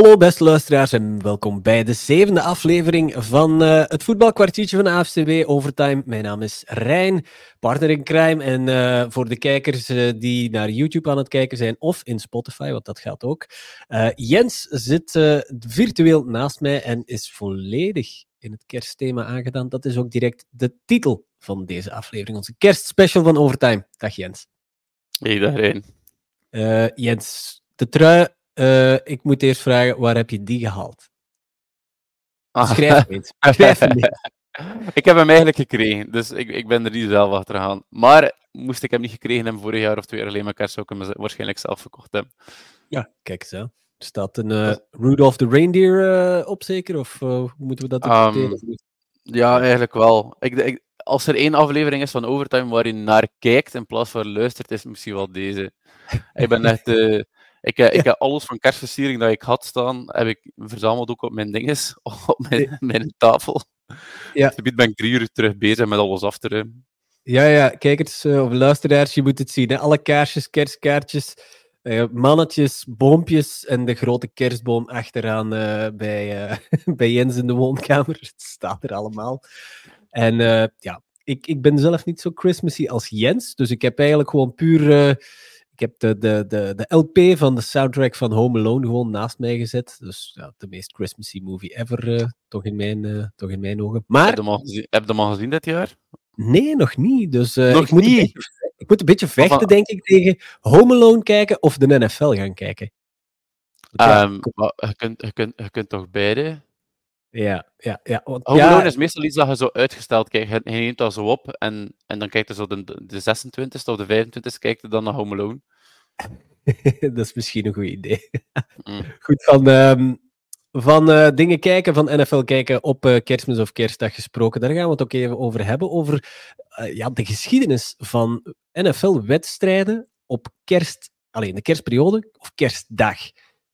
Hallo beste luisteraars en welkom bij de zevende aflevering van uh, het voetbalkwartiertje van AFCB Overtime. Mijn naam is Rijn, partner in crime. En uh, voor de kijkers uh, die naar YouTube aan het kijken zijn of in Spotify, want dat gaat ook. Jens zit virtueel naast mij en is volledig in het kerstthema aangedaan. Dat is ook direct de titel van deze aflevering, onze kerstspecial van Overtime. Dag Jens. Hey, dag Rijn. Jens, de trui uh, ik moet eerst vragen, waar heb je die gehaald? Ah. Schrijf niet. Schrijf niet. ik heb hem eigenlijk gekregen, dus ik, ik ben er niet zelf achter gegaan. Maar moest ik hem niet gekregen hebben vorig jaar of twee jaar alleen maar kerst, zou ik hem waarschijnlijk zelf verkocht hebben. Ja, kijk eens. Er staat een uh, Rudolph the Reindeer uh, op zeker? Of uh, hoe moeten we dat um, Ja, eigenlijk wel. Ik, ik, als er één aflevering is van Overtime waar je naar kijkt in plaats van luistert, is het misschien wel deze. ik ben echt... Ik, eh, ik heb alles van kerstversiering dat ik had staan, heb ik verzameld ook op mijn dinges, op mijn, mijn tafel. Ja. Gebied ben ik drie uur terug bezig met alles af te ruimen. Ja, ja, kijkers uh, of luisteraars, je moet het zien. Hè? Alle kaarsjes, kerstkaartjes, uh, mannetjes, boompjes en de grote kerstboom achteraan uh, bij, bij Jens in de woonkamer. Het staat er allemaal. En ja, ik, ik ben zelf niet zo Christmassy als Jens, dus ik heb eigenlijk gewoon puur ik heb de, de, de, de LP van de soundtrack van Home Alone gewoon naast mij gezet. Dus ja, de meest Christmassy movie ever, uh, toch, in mijn, uh, toch in mijn ogen. Maar... Heb je hem al gezien, heb je hem al gezien dit jaar? Nee, nog niet. Dus uh, nog ik, moet niet. Beetje, ik moet een beetje vechten, denk ik, tegen Home Alone kijken of de NFL gaan kijken. Um, je, kunt, je, kunt, je kunt toch beide? Ja, ja, ja. Want, Home Alone is meestal iets dat je zo uitgesteld kijkt. Je neemt dat zo op en, en dan kijkt je zo de, de 26 e of de 25 e kijkt je dan naar Home Alone. dat is misschien een goed idee. Mm. Goed, van, um, van uh, dingen kijken, van NFL kijken op uh, kerstmis of kerstdag gesproken. Daar gaan we het ook even over hebben. Over uh, ja, de geschiedenis van NFL-wedstrijden op kerst, alleen de kerstperiode of kerstdag.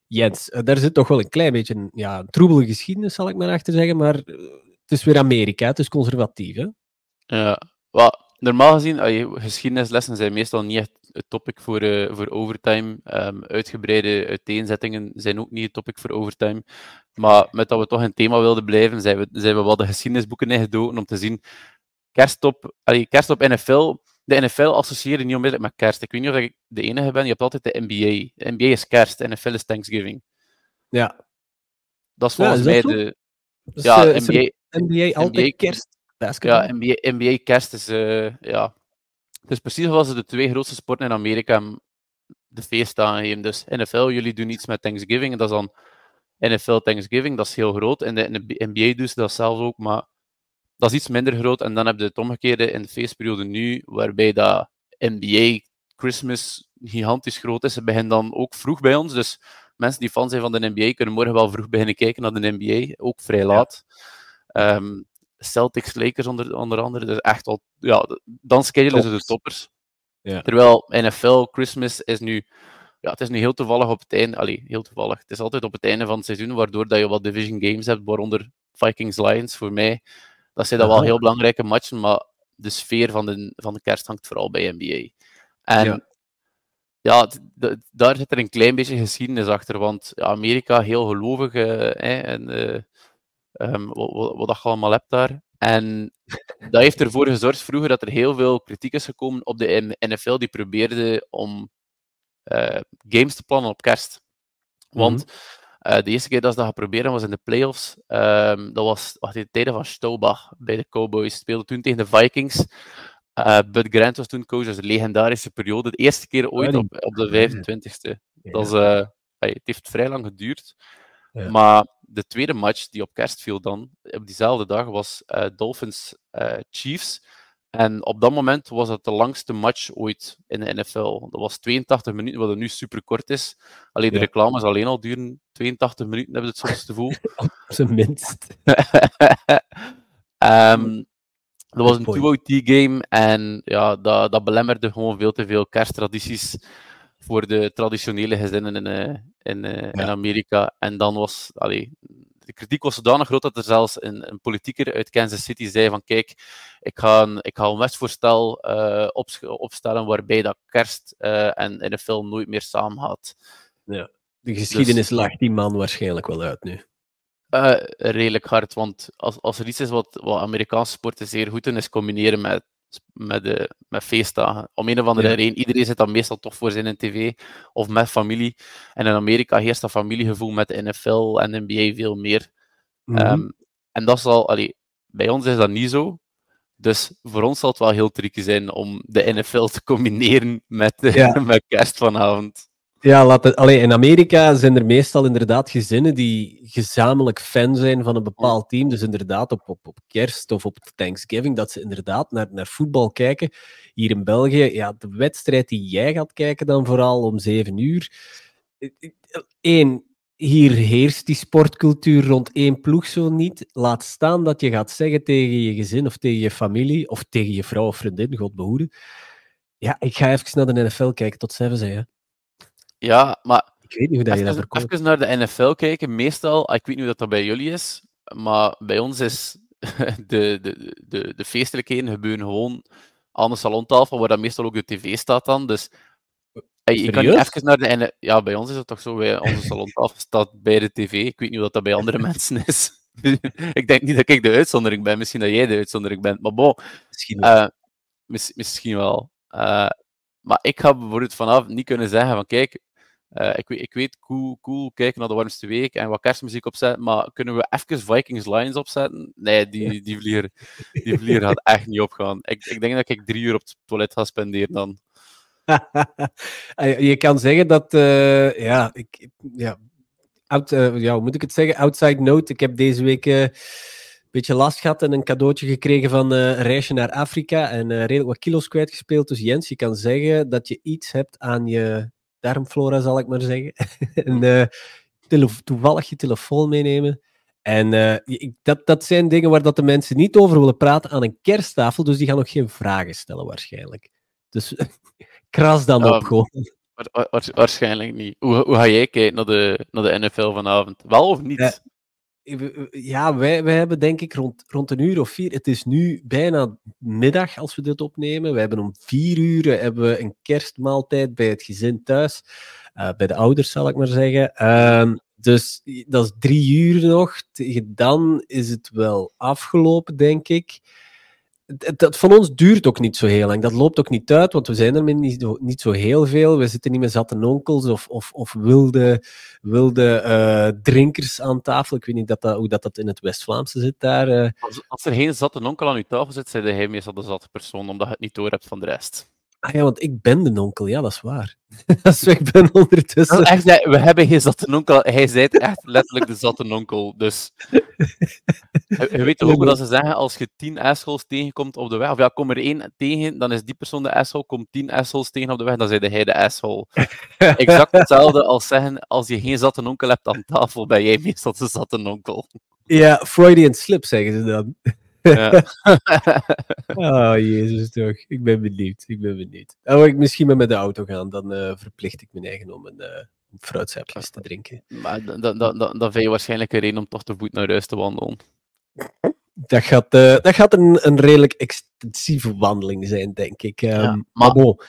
Jens, daar zit toch wel een klein beetje een, ja, troebele geschiedenis, zal ik maar achter zeggen. Maar het is weer Amerika, het is conservatief. Hè? Ja, normaal gezien, geschiedenislessen zijn meestal niet het topic voor, uh, voor overtime. Um, uitgebreide uiteenzettingen zijn ook niet het topic voor overtime. Maar met dat we toch een thema wilden blijven, zijn we, zijn we wel de geschiedenisboeken ingedoken om te zien. Kerst op, kerst op NFL. De NFL associëren niet onmiddellijk met kerst. Ik weet niet of ik de enige ben. Je hebt altijd de NBA. De NBA is kerst, de NFL is Thanksgiving. Ja. Dat is volgens mij de. Dus, ja, uh, NBA, NBA altijd kerst. Ja, NBA, NBA kerst is. Uh, ja, dus precies zoals de twee grootste sporten in Amerika de feest aangeven. Dus NFL, jullie doen iets met Thanksgiving. En dat is dan NFL Thanksgiving, dat is heel groot. En de, NBA doen ze dat zelf ook, maar dat is iets minder groot. En dan heb je het omgekeerde in de feestperiode nu, waarbij dat NBA Christmas gigantisch groot is. Ze beginnen dan ook vroeg bij ons. Dus mensen die fan zijn van de NBA kunnen morgen wel vroeg beginnen kijken naar de NBA, ook vrij laat. Ehm, Celtics, Lakers onder, onder andere. Dus echt al, ja, dan schedulen ze de toppers. Ja. Terwijl NFL Christmas is nu, ja, het is nu heel toevallig op het einde, allee, heel toevallig. Het is altijd op het einde van het seizoen, waardoor dat je wat division games hebt, waaronder Vikings Lions voor mij. Dat zijn dat wel heel belangrijke matchen, maar de sfeer van de, van de kerst hangt vooral bij NBA. En ja, ja daar zit er een klein beetje geschiedenis achter, want Amerika heel gelovig uh, en uh, um, wat, wat, je allemaal hebt daar. En dat heeft ervoor gezorgd vroeger dat er heel veel kritiek is gekomen op de NFL die probeerde om uh, games te plannen op kerst. Want uh, de eerste keer dat ze dat geprobeerd was in de playoffs. Um, dat was wacht, in de tijden van Staubach bij de Cowboys. Speelde toen tegen de Vikings. Uh, Bud Grant was toen coach, dus een legendarische periode. De eerste keer ooit op, op de 25ste. Dat is, het heeft vrij lang geduurd. Maar de tweede match die op kerst viel dan, op diezelfde dag, was uh, Dolphins uh, Chiefs. En op dat moment was het de langste match ooit in de NFL. Dat was 82 minuten, wat nu super kort is. Alleen de reclames alleen al duren 82 minuten, hebben we het soms te voelen. op zijn minst. um, dat was een 2OT-game en ja, dat, dat belemmerde gewoon veel te veel kersttradities voor de traditionele gezinnen in, uh, in, uh, in, Amerika. En dan was, allee, de kritiek was zodanig groot dat er zelfs een, een politieker uit Kansas City zei van kijk, ik ga een, ik ga een wetsvoorstel uh, op, opstellen waarbij dat kerst en in de film nooit meer samen gaat. Ja. De geschiedenis lacht die man waarschijnlijk wel uit nu. Uh, redelijk hard, want als, als er iets is wat, wat Amerikaanse sporten zeer goed doen, is combineren met, met, de, met feestdagen. Om een of andere Ja. reden, iedereen zit dan meestal toch voor zijn tv of met familie. En in Amerika heerst dat familiegevoel met de NFL en de NBA veel meer. Mhm. Ehm, en dat zal, allee, bij ons is dat niet zo. Dus voor ons zal het wel heel tricky zijn om de NFL te combineren met, Ja. met kerst vanavond. Ja, laat het, allee, in Amerika zijn er meestal inderdaad gezinnen die gezamenlijk fan zijn van een bepaald team. Dus inderdaad op, op, op kerst of op Thanksgiving, dat ze inderdaad naar, naar voetbal kijken. Hier in België, ja, de wedstrijd die jij gaat kijken dan vooral om zeven uur. Eén, hier heerst die sportcultuur rond één ploeg zo niet. Laat staan dat je gaat zeggen tegen je gezin of tegen je familie of tegen je vrouw of vriendin, God behoede. Ja, ik ga even naar de NFL kijken tot zeven zijn. hè. Ja, maar Ik weet niet hoe dat je dat even, voorkomt. even naar de NFL kijken. Meestal, ik weet niet hoe dat, dat bij jullie is, maar bij ons is de, de, de, de feestelijkheden gebeuren gewoon aan de salontafel, waar dan meestal ook de tv staat dan. Dus je kan niet even naar de NFL... Ja, bij ons is het toch zo, bij onze salontafel staat bij de tv. Ik weet niet hoe dat, dat bij andere mensen is. ik denk niet dat ik de uitzondering ben, misschien dat jij de uitzondering bent. Maar bon, Misschien wel. eh, mis- misschien wel. Eh, maar ik ga bijvoorbeeld vanavond niet kunnen zeggen van kijk, eh, ik, weet, ik weet, cool, cool, kijken naar de warmste week en wat kerstmuziek opzetten, maar kunnen we even Vikings Lions opzetten? Nee, die, die, vlieger, die vlieger gaat echt niet opgaan. Ik, ik denk dat ik drie uur op het toilet ga spenderen dan. Ah, je kan zeggen dat, eh, ja, ik, ja, out, eh, ja, hoe moet ik het zeggen? Outside note, ik heb deze week eh, een beetje last gehad en een cadeautje gekregen van eh, een reisje naar Afrika en eh, redelijk wat kilo's kwijtgespeeld. Dus Jens, je kan zeggen dat je iets hebt aan je darmflora, zal ik maar zeggen. en eh, tele- toevallig je telefoon meenemen. En eh, dat, dat zijn dingen waar dat de mensen niet over willen praten aan een kersttafel, dus die gaan nog geen vragen stellen waarschijnlijk. Dus kras dan Ja, op gewoon. Wa- wa- wa- waarschijnlijk niet. Hoe, hoe ga jij kijken naar de, naar de NFL vanavond? Wel of niet? Ja. Ja, wij, wij hebben denk ik rond, rond een uur of vier. Het is nu bijna middag als we dit opnemen. We hebben om vier uur eh, hebben we een kerstmaaltijd bij het gezin thuis. Eh, bij de ouders, zal ik maar zeggen. Ehm, dus dat is drie uur nog. Dan is het wel afgelopen, denk ik. Dat van ons duurt ook niet zo heel lang. Dat loopt ook niet uit, want we zijn er niet, niet zo heel veel. We zitten niet met zatte onkels of, of, of wilde, wilde eh, drinkers aan tafel. Ik weet niet dat dat, hoe dat, dat in het West-Vlaamse zit daar. eh. Als, als er geen zatte onkel aan uw tafel zit, zijn hij meestal de zatte persoon, omdat je het niet door hebt van de rest. Ah ja, want ik ben de onkel, ja, dat is waar. dus ik ben ondertussen... Echt, nee, we hebben geen zatte onkel. Hij zei echt letterlijk de zatte onkel. Dus je, je weet toch ook dat ze zeggen, als je tien assholes tegenkomt op de weg, of ja, kom er één tegen, dan is die persoon de asshole, komt tien assholes tegen op de weg, dan zei hij de asshole. Exact hetzelfde als zeggen, als je geen zatte onkel hebt aan tafel, ben jij meestal de zatte onkel. Ja, Freudian slip, zeggen ze dan. Ja. Oh, jezus toch. Ik ben benieuwd. Ik ben benieuwd. Oh, ik misschien maar met de auto gaan, dan eh, verplicht ik me eigen om een uh, fruitsapjes te drinken. Maar dan, dan, dan, dan vind je waarschijnlijk een reden om toch te voet naar huis te wandelen. Dat gaat, eh, dat gaat een, een redelijk extensieve wandeling zijn, denk ik. Um, Ja, maar bon,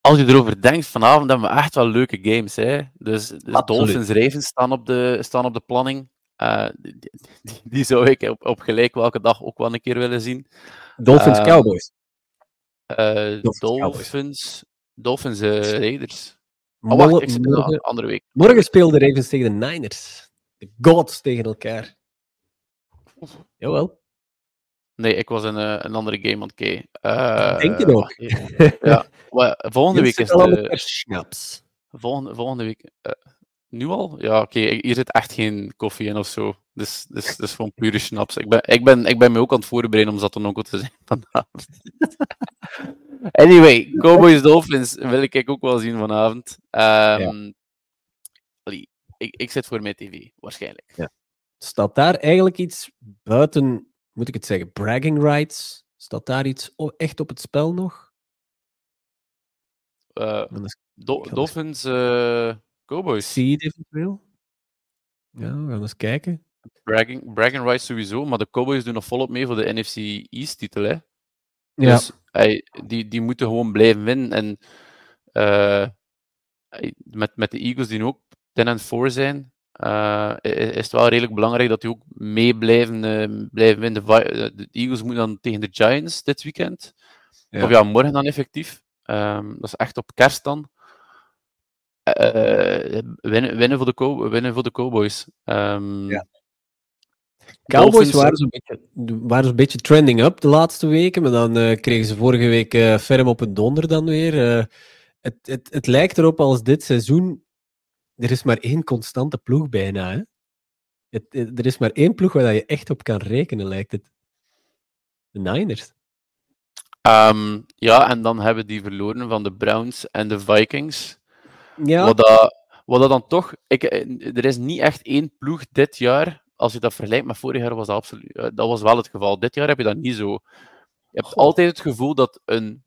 Als je erover denkt, vanavond hebben we echt wel leuke games. Hè? Dus, dus. Dolphins Ravens staan op de, staan op de planning. Eh, die, die, die zou ik op, op gelijk welke dag ook wel een keer willen zien. Dolphins ehm, Cowboys. Eh, Dolphins, Dolphins, Dolphins eh, Raiders. Oh, Morgen, wacht, ik zit morgen, een andere week. morgen speelden de Ravens tegen de Niners. De gods tegen elkaar. Jawel. Nee, ik was in eh, een andere game aan het kijken. Denk je nog? Ja, volgende week is de... Volgende week. Nu al? Ja, oké. Hier zit echt geen koffie in of zo. Dus, dus, dus gewoon pure schnaps. Ik ben, ik, ben, ik ben me ook aan het voorbereiden om zat een onkel te zijn vanavond. anyway, Cowboys Dolphins wil ik ook wel zien vanavond. Allee, ik, ik zit voor mijn tv, waarschijnlijk. Staat daar eigenlijk iets buiten, moet ik het zeggen, bragging rights? Staat daar iets echt op het spel nog? Is ga Dolphins, eh, Cowboys. Seed eventueel? Ja, we gaan eens kijken. Bragging, bragging rights sowieso, maar de Cowboys doen nog volop mee voor de NFC East-titel. hè. Ja, Dus ey, die, die moeten gewoon blijven winnen. En eh, ey, met, met de Eagles die nu ook 10 en 4 zijn, uh, is het wel redelijk belangrijk dat die ook mee blijven, uh, blijven winnen. De Eagles moeten dan tegen de Giants dit weekend. Ja. Of ja, morgen dan effectief. Um, dat is echt op kerst dan. Uh, winnen, winnen, voor de winnen voor de Cowboys. Um, ja. Cowboys waren zo'n beetje, waren een beetje trending up de laatste weken, maar dan uh, kregen ze vorige week uh, ferm op een donder dan weer. Uh, het, het, het lijkt erop als dit seizoen, er is maar één constante ploeg bijna. Hè? Het, er is maar één ploeg waar je echt op kan rekenen, lijkt het. De Niners. Um, ja, en dan hebben die verloren van de Browns en de Vikings. Ja. Wat, dat, wat dat dan toch... Ik, er is niet echt één ploeg dit jaar als je dat vergelijkt met vorig jaar, was dat, absoluut, eh, dat was wel het geval. Dit jaar heb je dat niet zo. Je hebt altijd het gevoel dat een,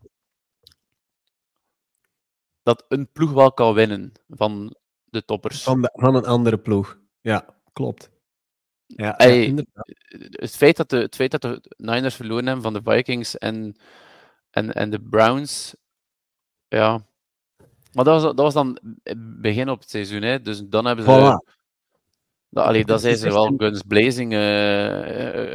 dat een ploeg wel kan winnen van de toppers. Van, van een andere ploeg. Ja, klopt. Ja, het, feit dat de, het feit dat de Niners verloren hebben van de Vikings en, en, en de Browns, ja. Maar dat was, dat was dan begin op het seizoen, hè. dus dan hebben ze. Dat, allee, dat zijn ze wel guns blazing uh,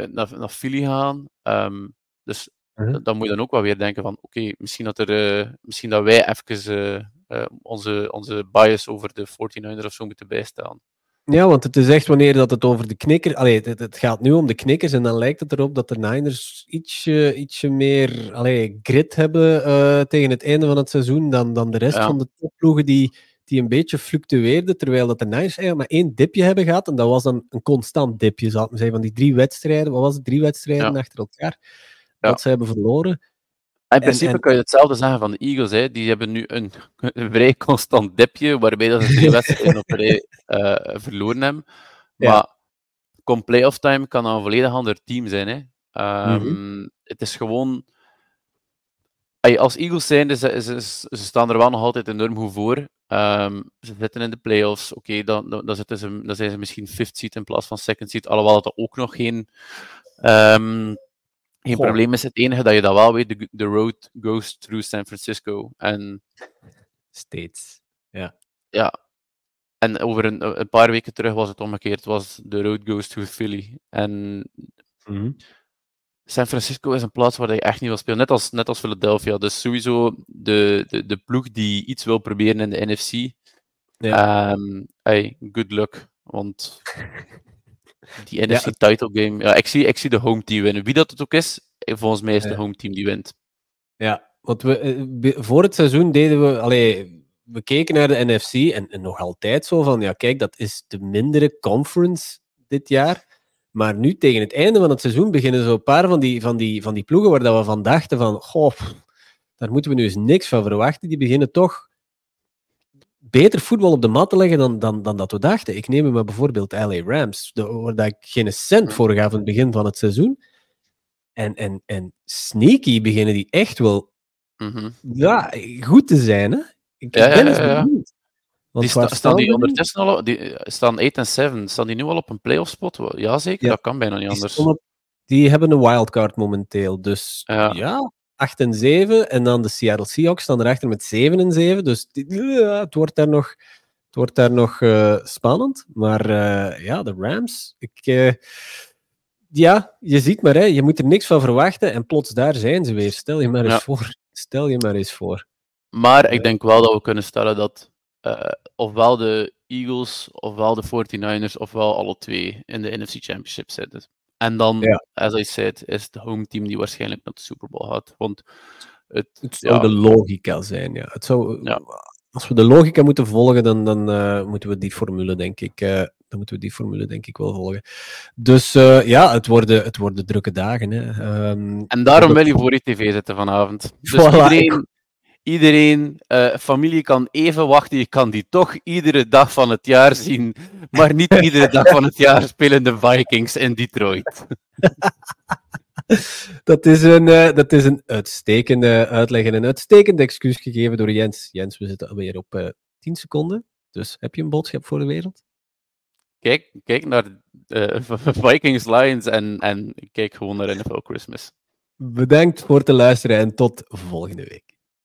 naar, naar Philly gaan. Um, dus uh-huh. dan moet je dan ook wel weer denken van, oké, misschien, dat er, uh, misschien dat wij even uh, onze, onze bias over de 49ers of zo moeten bijstaan. Ja, want het is echt wanneer dat het over de knikker... Allee, het, het, gaat nu om de knikkers en dan lijkt het erop dat de Niners ietsje, ietsje meer allee, grit hebben tegen het einde van het seizoen dan, dan de rest van de topploegen die die een beetje fluctueerde, terwijl dat de Niners eigenlijk maar één dipje hebben gehad. En dat was dan een constant dipje, zou ik maar zeggen. Van die drie wedstrijden, wat was het, drie wedstrijden achter elkaar, dat ze hebben verloren. In principe kan je hetzelfde zeggen van de Eagles. Hè. Die hebben nu een, een vrij constant dipje, waarbij dat ze drie wedstrijden op rij uh, verloren hebben. Maar kom playoff time kan dan een volledig ander team zijn. Hè. Um, mm-hmm. Het is gewoon als Eagles zijn, ze, ze, ze, staan er wel nog altijd enorm goed voor. Um, ze zitten in de playoffs. Oké, okay, dan, dan, dan, ze, dan zijn ze misschien fifth seat in plaats van second seat. Alhoewel dat ook nog geen, um, geen probleem is. Het enige dat je dat wel weet, de, the road goes through San Francisco. En, States. Ja. Ja. En over een, een paar weken terug was het omgekeerd. was the road goes through Philly. En mm -hmm. San Francisco is een plaats waar je echt niet wil spelen. Net als, net als Philadelphia. Dus sowieso de, de, de ploeg die iets wil proberen in de NFC. Ja. Um, hey, good luck. Want die NFC title game. Ja, ik, zie, ik zie de home team winnen. Wie dat het ook is, volgens mij is de home team die wint. Ja, want we, eh, voor het seizoen deden we. Allee, we keken naar de NFC en, en nog altijd zo van: ja, kijk, dat is de mindere conference dit jaar. Maar nu, tegen het einde van het seizoen, beginnen zo een paar van die, van die, van die ploegen waar dat we van dachten van, goh, daar moeten we nu eens niks van verwachten. Die beginnen toch beter voetbal op de mat te leggen dan, dan, dan dat we dachten. Ik neem me bijvoorbeeld LA Rams, waar ik geen cent voor gaf aan het begin van het seizoen. En, en, en sneaky beginnen die echt wel mm ja, goed te zijn. Hè? Ik ja, ben ja, ja, die sta, staan die ondertussen al, die eh, staan 8 en 7. Staan die nu al op een playoff spot? Ja, zeker. Dat kan bijna niet anders. Die, die hebben een wildcard momenteel. Dus ja. ja. 8 en 7. En dan de Seattle Seahawks staan erachter met 7 en 7. Dus ja, het wordt daar nog, het wordt daar nog uh, spannend. Maar uh, ja, de Rams. Ik, uh, ja, je ziet maar, hè, je moet er niks van verwachten. En plots daar zijn ze weer. Stel je maar eens voor. Stel je maar eens voor. Maar ik denk wel dat we kunnen stellen dat ofwel de Eagles, ofwel de 49ers, ofwel alle twee in de NFC Championship zitten. En dan, ja. as I said, is het home team die waarschijnlijk naar de Super Bowl gaat. Want het, het zou de logica zijn, ja. Het zou, ja. Als we de logica moeten volgen, dan, dan uh, moeten we die formule, denk ik, uh, dan moeten we die formule, denk ik, wel volgen. Dus uh, ja, het worden, het worden drukke dagen. Hè. Um, en daarom wil je voor ITV zitten vanavond. Dus voilà, iedereen, Iedereen, uh, familie kan even wachten. Je kan die toch iedere dag van het jaar zien. Maar niet iedere dag van het jaar spelen de Vikings in Detroit. dat, is een, uh, dat is een uitstekende uitleg en een uitstekend excuus gegeven door Jens. Jens, we zitten alweer op uh, eh, 10 seconden. Dus heb je een boodschap voor de wereld? Kijk, kijk naar Vikings Lions en, en kijk gewoon naar NFL Christmas. Bedankt voor het luisteren en tot volgende week.